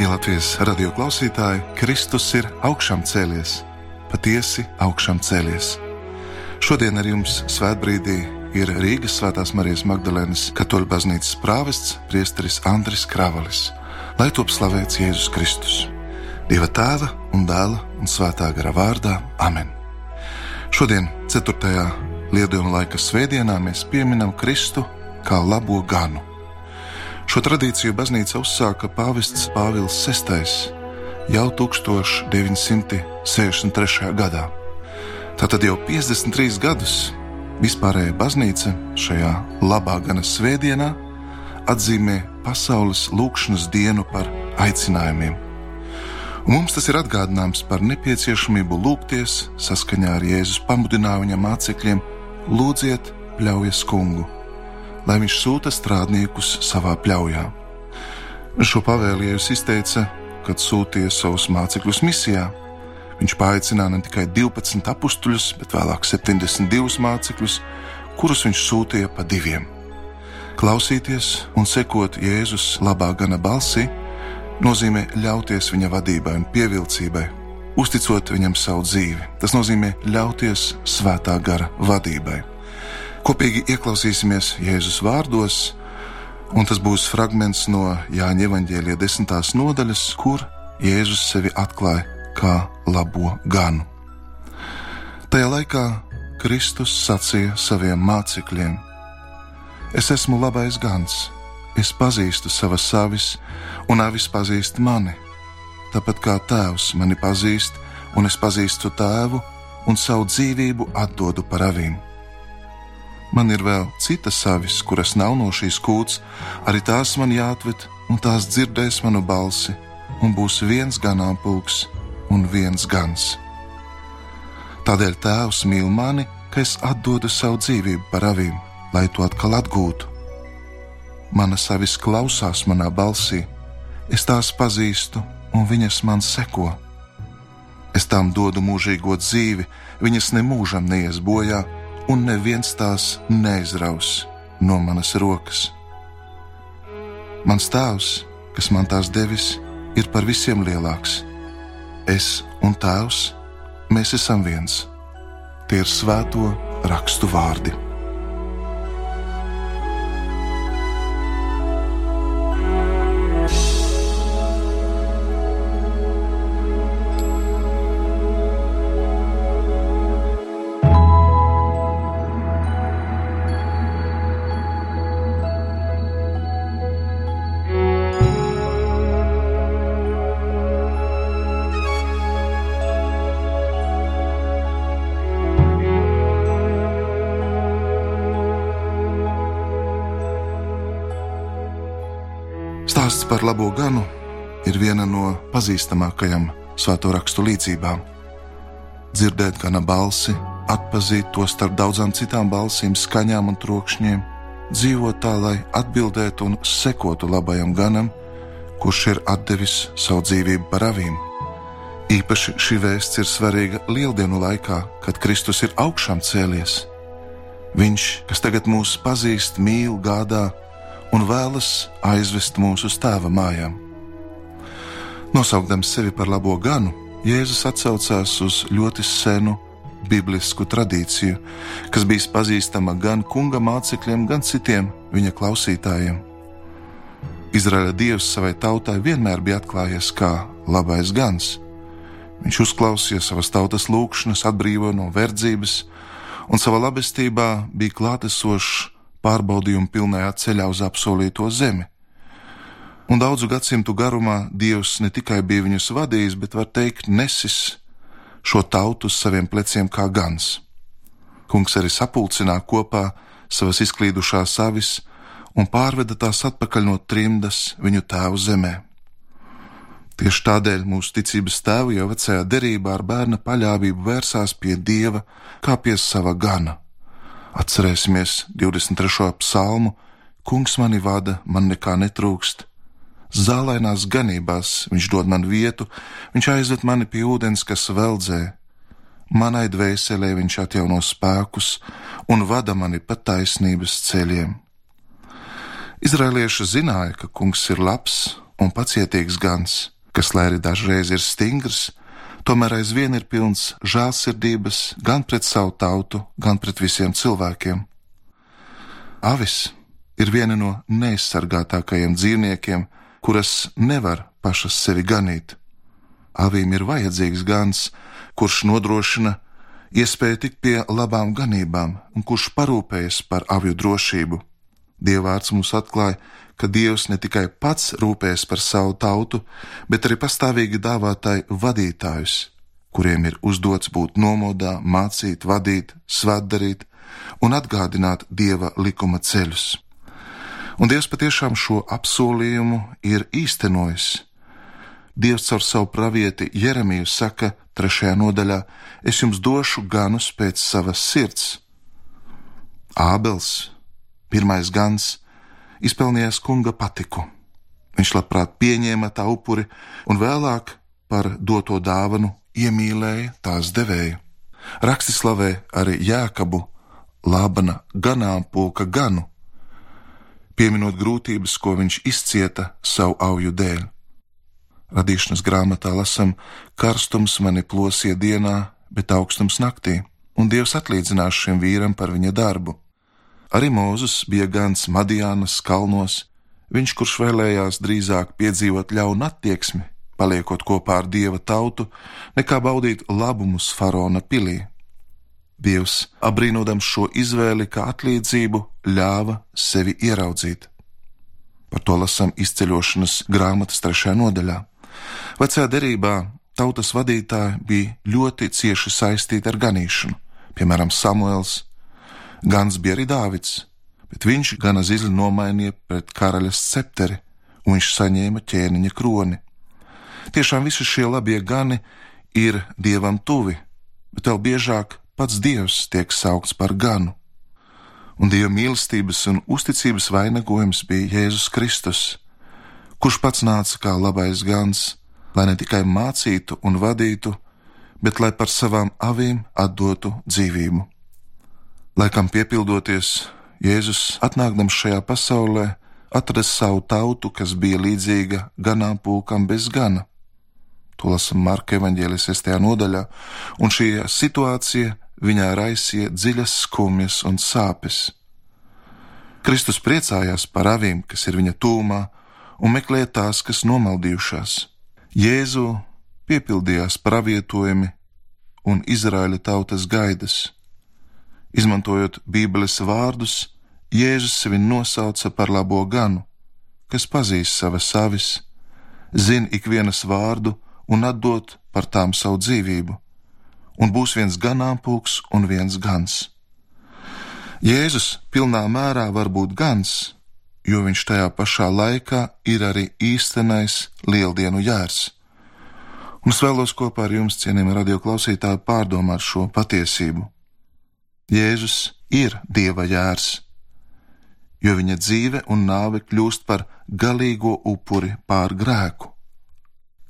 Darbie Latvijas radio klausītāji, Kristus ir augšām cēlies, patiesi augšām cēlies. Šodien ar jums svētbrīdī ir Rīgas Svētās Marijas Magdalēnas katoļu baznīcas prāvests priesteris Andris Kravalis. Lai top slavēts Jēzus Kristus, Dieva tēva un dēla un svētā gara vārdā Amen. Šodien, 4. Lieldienu laika svētdienā, mēs pieminam Kristu kā labo ganu. Šo tradīciju baznīca uzsāka pāvests Pāvils VI jau 1963. gadā. Tātad jau 53 gadus vispārējā baznīca šajā labā gana svētdienā atzīmē pasaules lūkšanas dienu par aicinājumiem. Un mums tas ir atgādinājums par nepieciešamību lūgties saskaņā ar Jēzus pamudinājumu mācekļiem: Lūdziet, ļaujies kungu! Lai viņš sūta strādniekus savā pļaujā. Šo pavēli Jēzus izteica, kad sūtīja savus mācekļus misijā. Viņš paaicināja ne tikai 12 apstuļus, bet vēlāk 72 mācekļus, kurus viņš sūtīja pa diviem. Klausīties un sekot Jēzus labā gana balsī nozīmē ļauties viņa vadībai un pievilcībai, uzticot viņam savu dzīvi. Tas nozīmē ļauties svētā gara vadībai. Kopīgi ieklausīsimies Jēzus vārdos, un tas būs fragments no Jāņa evaņģēlīja desmitās nodaļas, kur Jēzus sevi atklāja kā labo ganu. Tajā laikā Kristus sacīja saviem mācekļiem: Es esmu labais gans, es pazīstu savas savis, un avis pazīst mani. Tāpat kā tēvs mani pazīst, un es pazīstu tēvu, un savu dzīvību atdodu par avīm. Man ir vēl citas savis, kuras nav no šīs kūts, arī tās man jāatved, un tās dzirdēs manu balsi, un būs viens ganāmpulks un viens gans. Tādēļ Tēvs mīl mani, ka es atdodu savu dzīvību par avīm, lai to atkal atgūtu. Mana savis klausās manā balsī, es tās pazīstu, un viņas man seko. Es tām dodu mūžīgo dzīvi, viņas nemūžam neies bojā, un neviens tās neizraus no manas rokas. Mans tēvs, kas man tās devis, ir par visiem lielāks. Es un tēvs, mēs esam viens. Tie ir svēto rakstu vārdi. Labo ganu ir viena no pazīstamākajām svēto rakstu līdzībām. Dzirdēt gana balsi, atpazīt to starp daudzām citām balsīm, skaņām un trokšņiem, dzīvot tā, lai atbildētu un sekotu labajam ganam, kurš ir devis savu dzīvību par avīm. Īpaši šī vēsts ir svarīga lieldienu laikā, kad Kristus ir augšām cēlies. Viņš, kas tagad mūs pazīst, mīl, gādā, un vēlas aizvest mūs uz tēva mājām. Nosaukdams sevi par labo ganu, Jēzus atsaucās uz ļoti senu biblisku tradīciju, kas bija pazīstama gan kunga mācekļiem, gan citiem viņa klausītājiem. Izraēla dievs savai tautai vienmēr bija atklājies kā labais gans. Viņš uzklausīja savas tautas lūgšanas, atbrīvoja no verdzības, un savā labestībā bija klātesošs pārbaudījumu pilnajā ceļā uz apsolīto zemi. Un daudzu gadsimtu garumā Dievs ne tikai bija viņus vadījis, bet var teikt, nesis šo tautu uz saviem pleciem kā gans. Kungs arī sapulcināja kopā savas izklīdušās avis un pārveda tās atpakaļ no trimdas viņu tēvu zemē. Tieši tādēļ mūsu ticības tēvi jau vecajā derībā ar bērna paļāvību vērsās pie Dieva kā pie sava gana Atcerēsimies 23. psalmu: Kungs mani vada, man nekā netrūkst. Zālainās ganībās viņš dod man vietu, viņš aizved mani pie ūdens, kas veldzē. Manai dvēselē viņš atjauno spēkus un vada mani pa taisnības ceļiem. Izrēlieši zināja, ka kungs ir labs un pacietīgs gans, kas, lai arī dažreiz ir stingrs, tomēr aizvien ir pilns žēlsirdības gan pret savu tautu, gan pret visiem cilvēkiem. Avis ir viena no neaizsargātākajiem dzīvniekiem, kuras nevar pašas sevi ganīt. Avīm ir vajadzīgs gans, kurš nodrošina iespēju tikt pie labām ganībām un kurš parūpējas par avju drošību. Dievvvārds mums atklāja, ka Dievs ne tikai pats rūpējas par savu tautu, bet arī pastāvīgi dāvā tai vadītājus, kuriem ir uzdots būt nomodā, mācīt, vadīt, svētdarīt un atgādināt Dieva likuma ceļus. Un Dievs patiešām šo apsolījumu ir īstenojis. Dievs caur savu pravieti Jeremiju saka, trešajā nodaļā: Es jums došu ganus pēc savas sirds. Ābels, pirmais gans, izpelnījās kunga patiku. Viņš labprāt pieņēma tā upuri un vēlāk par doto dāvanu iemīlēja tās devēju. Raksti slavē arī Jēkabu, Lābana ganāmpulka ganu, pieminot grūtības, ko viņš izcieta savu auju dēļ. Radīšanas grāmatā lasam, karstums mani plosīja dienā, bet augstums naktī, un Dievs atlīdzinās šim vīram par viņa darbu. Arī Mūzes bija gans Madijānas kalnos, viņš, kurš vēlējās drīzāk piedzīvot ļaunu attieksmi, paliekot kopā ar dieva tautu, nekā baudīt labumus faraona pilī. Dievs, abrīnodams šo izvēli kā atlīdzību, ļāva sevi ieraudzīt. Par to lasām izceļošanas grāmatas trešajā nodaļā. Vecajā derībā tautas vadītāji bija ļoti cieši saistīti ar ganīšanu, piemēram, Samuēls, Gans bija arī Dāvids, bet viņš gana zizli nomainīja pret karaļa scepteri, un viņš saņēma ķēniņa kroni. Tiešām visi šie labie gani ir dievam tuvi, bet vēl biežāk pats dievs tiek saukts par ganu. Un dieva mīlestības un uzticības vainagojums bija Jēzus Kristus, kurš pats nāca kā labais gans, lai ne tikai mācītu un vadītu, bet lai par savām avīm atdotu dzīvību. Laikam piepildoties, Jēzus atnākdams šajā pasaulē, atrada savu tautu, kas bija līdzīga ganāmpulkam bez gana. To lasām Marka evanģēlijas 6. nodaļā, un šī situācija viņā raisīja dziļas skumjas un sāpes. Kristus priecājās par avīm, kas ir viņa tūmā, un meklēja tās, kas nomaldījušās. Jēzu piepildījās pravietojumi un Izraēla tautas gaidas. Izmantojot Bībeles vārdus, Jēzus sevi nosauca par labo ganu, kas pazīst savas savis, zina ikvienas vārdu un atdot par tām savu dzīvību, un būs viens ganāmpulks un viens gans. Jēzus pilnā mērā var būt gans, jo viņš tajā pašā laikā ir arī īstenais lieldienu jērs. Un es vēlos kopā ar jums, cienījami radioklausītāji, pārdomāt šo patiesību. Jēzus ir dieva jērs, jo viņa dzīve un nāve kļūst par galīgo upuri pār grēku.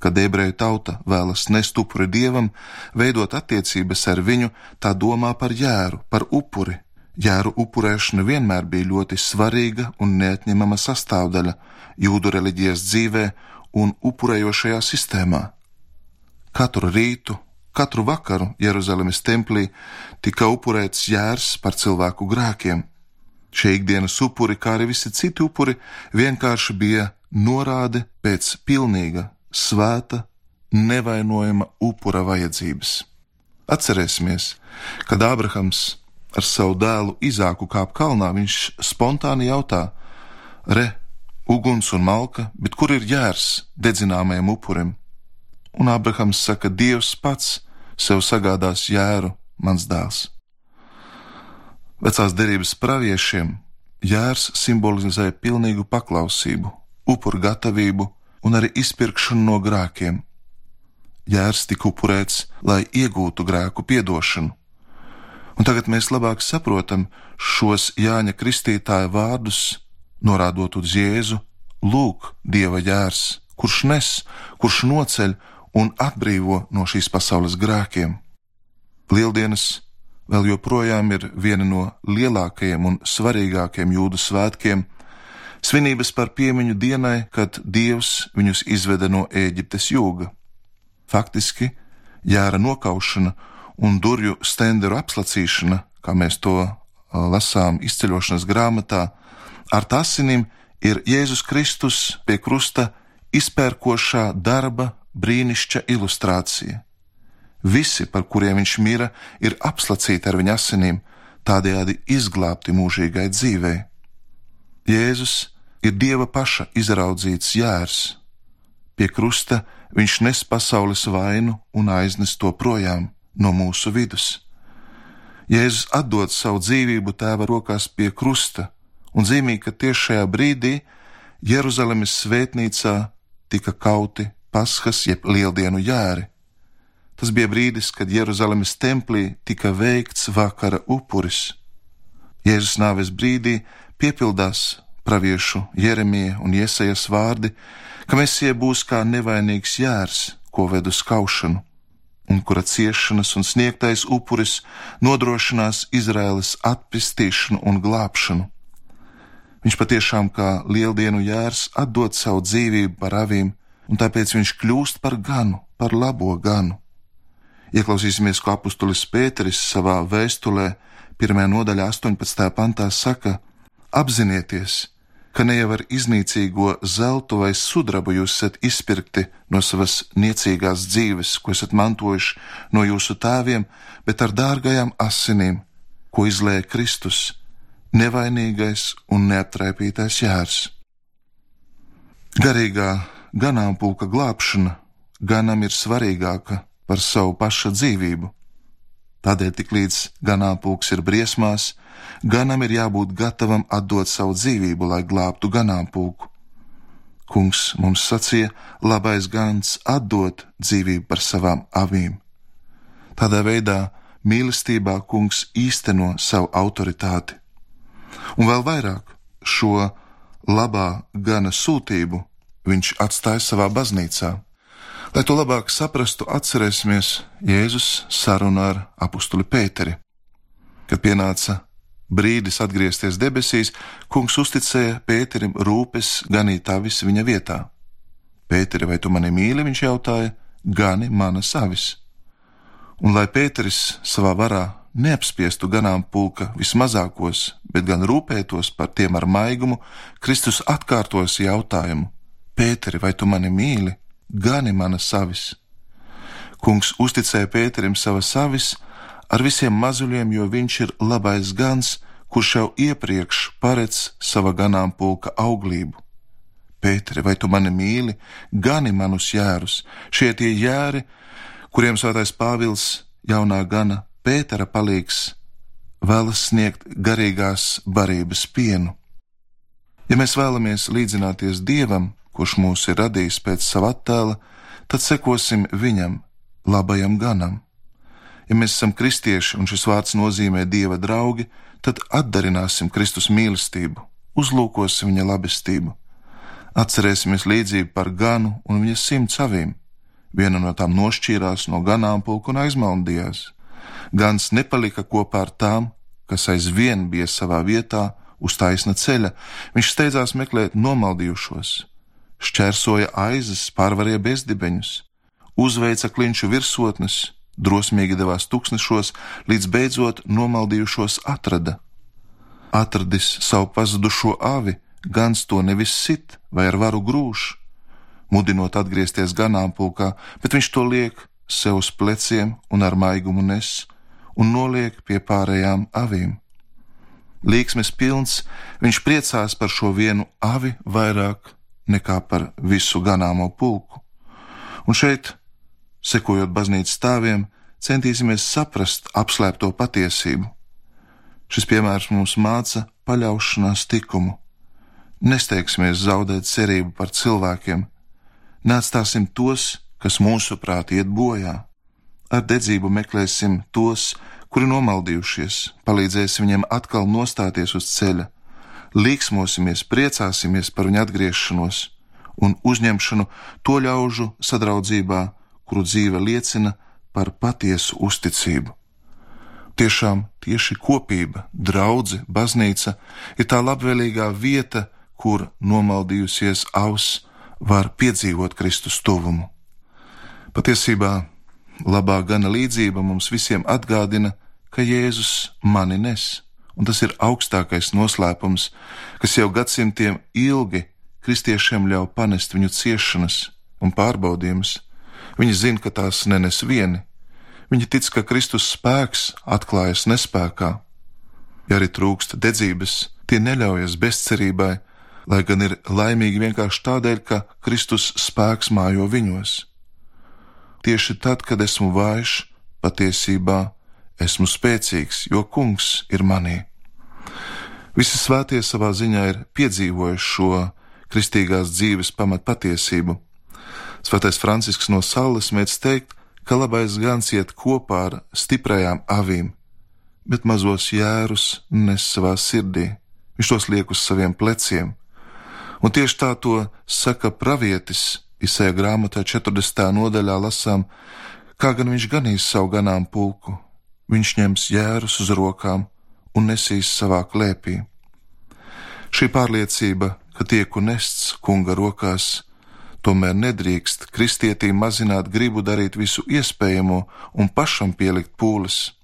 Kad ebreju tauta vēlas nest upuri dievam, veidot attiecības ar viņu, tā domā par jēru, par upuri. Jēru upurēšana vienmēr bija ļoti svarīga un neatņemama sastāvdaļa jūdu reliģijas dzīvē un upurējošajā sistēmā. Katru rītu Katru vakaru Jeruzalemes templī tika upurēts jērs par cilvēku grēkiem. Šie ikdienas upuri, kā arī visi citi upuri, vienkārši bija norāde pēc pilnīga, svēta, nevainojama upura vajadzības. Atcerēsimies, kad Ābrahams ar savu dēlu Izāku kāp kalnā, viņš spontāni jautā: Re, uguns un malka, bet kur ir jērs dedzināmajam upurim? Un Abrahams saka, Dievs pats sev sagādās jēru, mans dēls. Vecās derības praviešiem jērs simbolizē pilnīgu paklausību, upuru gatavību un arī izpirkšanu no grēkiem. Jērs tika upurēts, lai iegūtu grēku piedošanu. Un tagad mēs labāk saprotam šos Jāņa Kristītāja vārdus, norādot uz Jēzu, lūk, Dieva jērs, kurš nes, kurš noceļ un atbrīvo no šīs pasaules grēkiem. Lieldienas vēl joprojām ir viena no lielākajiem un svarīgākajiem jūdu svētkiem, svinības par piemiņu dienai, kad Dievs viņus izveda no Ēģiptes jūga. Faktiski, jēra nokaušana un durvju stenderu apslacīšana, kā mēs to lasām izceļošanas grāmatā, ar tasinīm ir Jēzus Kristus pie krusta izpērkošā darba brīnišķa ilustrācija. Visi, par kuriem viņš mira, ir apslacīti ar viņa asinīm, tādējādi izglābti mūžīgai dzīvei. Jēzus ir Dieva paša izraudzīts jērs. Pie krusta viņš nes pasaules vainu un aiznes to projām no mūsu vidus. Jēzus atdod savu dzīvību tēva rokās pie krusta, un zīmīgi, ka tieši šajā brīdī Jeruzalemes svētnīcā tika kauti paskas jeb lieldienu jēri. Tas bija brīdis, kad Jeruzalemes templī tika veikts vakara upuris. Jēzus nāves brīdī piepildās praviešu Jeremija un Iesajas vārdi, ka Mēsija būs kā nevainīgs jērs, ko ved uz kaušanu, un kura ciešanas un sniegtais upuris nodrošinās Izraēlas atpestīšanu un glābšanu. Viņš patiešām kā lieldienu jērs atdod savu dzīvību par avīm, un tāpēc viņš kļūst par ganu, par labo ganu. Ieklausīsimies, ko apustulis Pēteris savā vēstulē, 1. nodaļā, 18. pantā saka: Apzinieties, ka ne jau ar iznīcīgo zeltu vai sudrabu jūs esat izpirkti no savas niecīgās dzīves, ko esat mantojuši no jūsu tēviem, bet ar dārgajām asinīm, ko izlēja Kristus, nevainīgais un neaptraipītais jērs. Garīgā ganāmpulka glābšana ganam ir svarīgāka par savu paša dzīvību. Tādēļ tik līdz ganāmpulks ir briesmās, ganam ir jābūt gatavam atdot savu dzīvību, lai glābtu ganāmpulku. Kungs mums sacīja, labais gans atdot dzīvību par savām avīm. Tādā veidā mīlestībā kungs īsteno savu autoritāti. Un vēl vairāk šo labā gana sūtību viņš atstāja savā baznīcā. Lai to labāk saprastu, atcerēsimies Jēzus sarunu ar apustuli Pēteri. Kad pienāca brīdis atgriezties debesīs, kungs uzticēja Pēterim rūpes ganīt avis viņa vietā. Pēteri, vai tu mani mīli? viņš jautāja, gani manas avis. Un lai Pēteris savā varā neapspiestu ganāmpulka vismazākos, bet gan rūpētos par tiem ar maigumu, Kristus atkārtos jautājumu: Pēteri, vai tu mani mīli? gani manas savis. Kungs uzticēja Pēterim savas savis ar visiem mazuļiem, jo viņš ir labais gans, kurš jau iepriekš paredz sava ganāmpulka auglību. Pēteri, vai tu mani mīli, gani manus jērus, šie tie jēri, kuriem svētais Pāvils jaunā gana Pētera palīgs vēlas sniegt garīgās barības pienu. Ja mēs vēlamies līdzināties Dievam, kurš mūs ir radījis pēc sava attēla, tad sekosim viņam, labajam ganam. Ja mēs esam kristieši un šis vārds nozīmē dieva draugi, tad atdarināsim Kristus mīlestību, uzlūkosim viņa labestību. Atcerēsimies līdzību par ganu un viņa simts avīm. Viena no tām nošķīrās no ganāmpulku un aizmaldījās. Gans nepalika kopā ar tām, kas aizvien bija savā vietā, uz taisna ceļa, viņš steidzās meklēt nomaldījušos, šķērsoja aizas, pārvarēja bezdibeņus, uzveica klinšu virsotnes, drosmīgi devās tuksnešos, līdz beidzot nomaldījušos atrada. Atradis savu pazudušo avi, gans to nevis sit vai ar varu grūž, mudinot atgriezties ganāmpulkā, bet viņš to liek sev uz pleciem un ar maigumu nes un noliek pie pārējām avīm. Līksmes pilns, viņš priecās par šo vienu avi vairāk nekā par visu ganāmo pulku. Un šeit, sekojot baznīcas stāviem, centīsimies saprast apslēpto patiesību. Šis piemērs mums māca paļaušanās tikumu. Nesteigsimies zaudēt cerību par cilvēkiem, neatstāsim tos, kas mūsuprāt iet bojā. Ar dedzību meklēsim tos, kuri nomaldījušies, palīdzēsim viņiem atkal nostāties uz ceļa līksmosimies, priecāsimies par viņu atgriešanos un uzņemšanu to ļaužu sadraudzībā, kuru dzīve liecina par patiesu uzticību. Tiešām tieši kopība, draudzene, baznīca ir tā labvēlīgā vieta, kur nomaldījusies auss var piedzīvot Kristus tuvumu. Patiesībā labā gana līdzība mums visiem atgādina, ka Jēzus mani nes, un tas ir augstākais noslēpums, kas jau gadsimtiem ilgi kristiešiem ļauj panest viņu ciešanas un pārbaudījumus. Viņi zina, ka tās nenes vieni. Viņi tic, ka Kristus spēks atklājas nespējā. Ja arī trūkst dedzības, tie neļaujas bezcerībai, lai gan ir laimīgi vienkārši tādēļ, ka Kristus spēks mājo viņos. Tieši tad, kad esmu vājš, patiesībā esmu spēcīgs, jo Kungs ir manī. Visi svētie savā ziņā ir piedzīvojuši šo kristīgās dzīves pamatpatiesību. Svētais Francisks no Saules mēdz teikt, ka labais gans iet kopā ar stiprajām avīm, bet mazos jērus nes savā sirdī. Viņš tos liek uz saviem pleciem. Un tieši tā to saka pravietis Isēja grāmatā 40. nodaļā lasām, kā gan viņš ganīs savu ganām pulku. Viņš ņems jērus uz rokām un nesīs savā klēpī. Šī pārliecība ka tieku nests kunga rokās, tomēr nedrīkst kristietīm mazināt gribu darīt visu iespējamo un pašam pielikt pūles.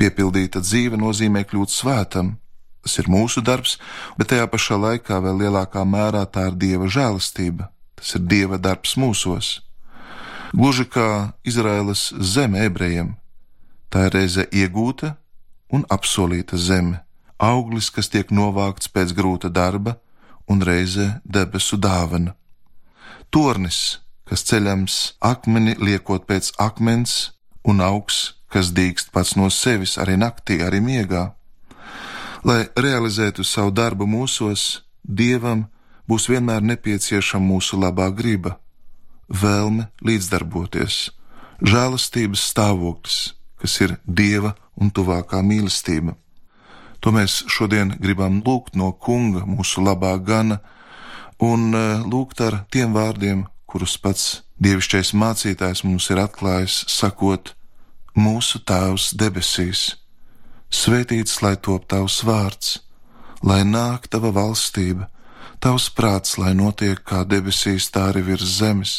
Piepildīta dzīve nozīmē kļūt svētam. Tas ir mūsu darbs, bet tajā pašā laikā vēl lielākā mērā tā ir dieva žēlastība. Tas ir dieva darbs mūsos. Gluži kā Izraēlas zeme ebrejiem, tā ir reize iegūta un apsolīta zeme auglis, kas tiek novākts pēc grūta darba, un reize debesu dāvana. Tornis, kas ceļams akmeni liekot pēc akmens, un augs, kas dīkst pats no sevis arī naktī, arī miegā. Lai realizētu savu darbu mūsos, Dievam būs vienmēr nepieciešama mūsu labā griba, vēlme līdzdarboties, žēlastības stāvoklis, kas ir Dieva un tuvākā mīlestība. To mēs šodien gribam lūgt no Kunga, mūsu labā gana, un e, lūgt ar tiem vārdiem, kurus pats dievišķais mācītājs mums ir atklājis, sakot: Mūsu Tēvs debesīs, svētīts lai top tavs vārds, lai nāk tava valstība, tavs prāts, lai notiek kā debesīs, tā arī virs zemes.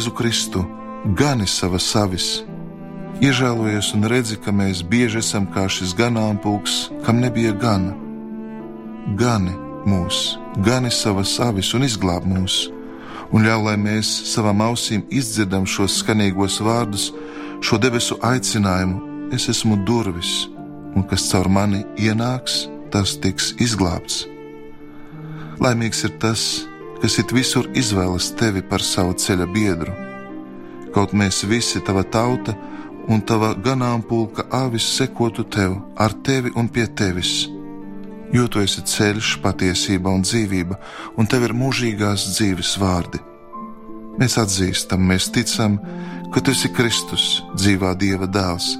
Jēzu Kristu, gani savas savis, iežēlojies un redzi, ka mēs bieži esam kā šis ganāmpulks, kam nebija gana. Gani mūs, gani savas savis un izglāb mūs, un ļauj, lai mēs savām ausīm izdzirdam šos skanīgos vārdus, šo debesu aicinājumu: Es esmu durvis, un kas caur mani ienāks, tas tiks izglābts. Laimīgs ir tas, kas it visur izvēlas tevi par savu ceļa biedru. Kaut mēs visi, tava tauta un tava ganāmpulka avis sekotu tev, ar tevi un pie tevis, jo tu esi ceļš, patiesība un dzīvība, un tev ir mūžīgās dzīves vārdi. Mēs atzīstam, mēs ticam, ka tu esi Kristus, dzīvā Dieva dēls,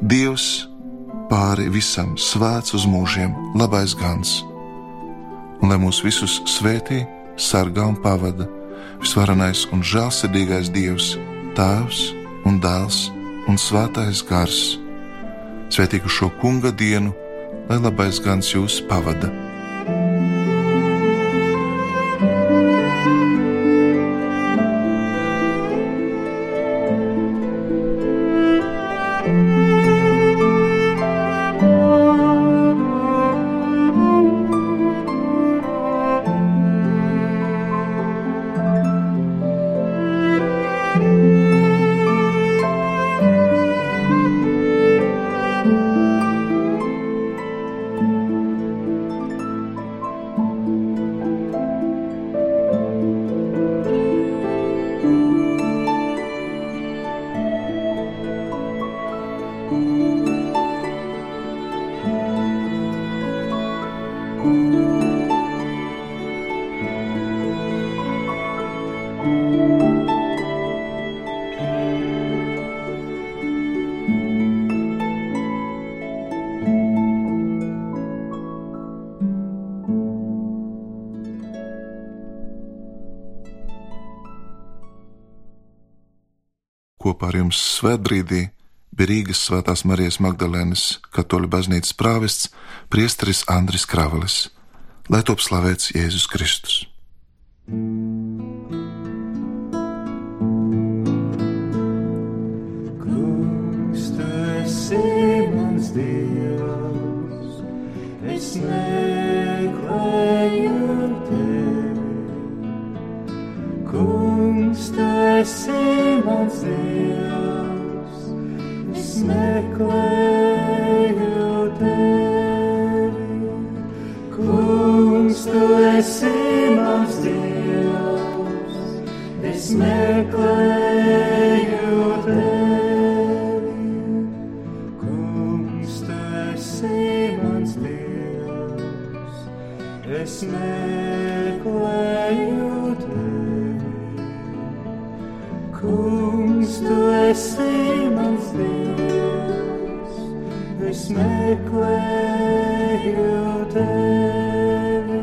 Dievs pāri visam, svēts uz mūžiem, labais gans, un lai mūs visus svētītu sargā un pavada visvarenais un žēlsirdīgais Dievs, Tēvs un Dēls un Svētais Gars. Svētīgu šo kunga dienu, lai labais gans jūs pavada! Kopā ar jums svētbrīdī bija Rīgas Svētās Marijas Magdalēnas katoļu baznīcas prāvests priesteris Andris Kravalis, lai top slavēts Jēzus Kristus. Kungs, tu esi mans Dievs, es meklēju tevi.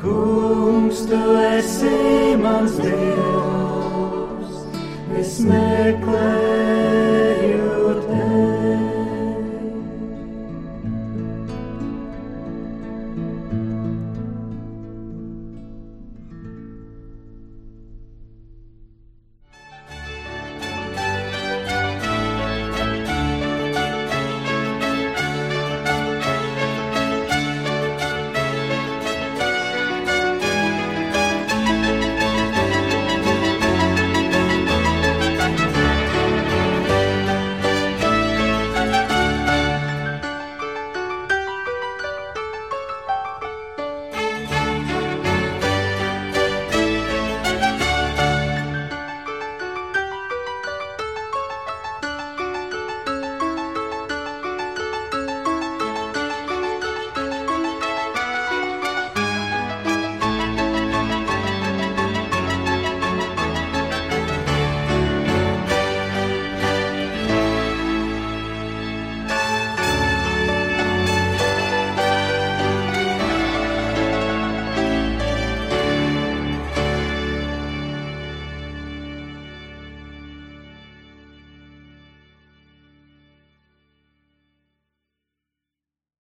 Kungs, tu esi mans Dievs, es meklēju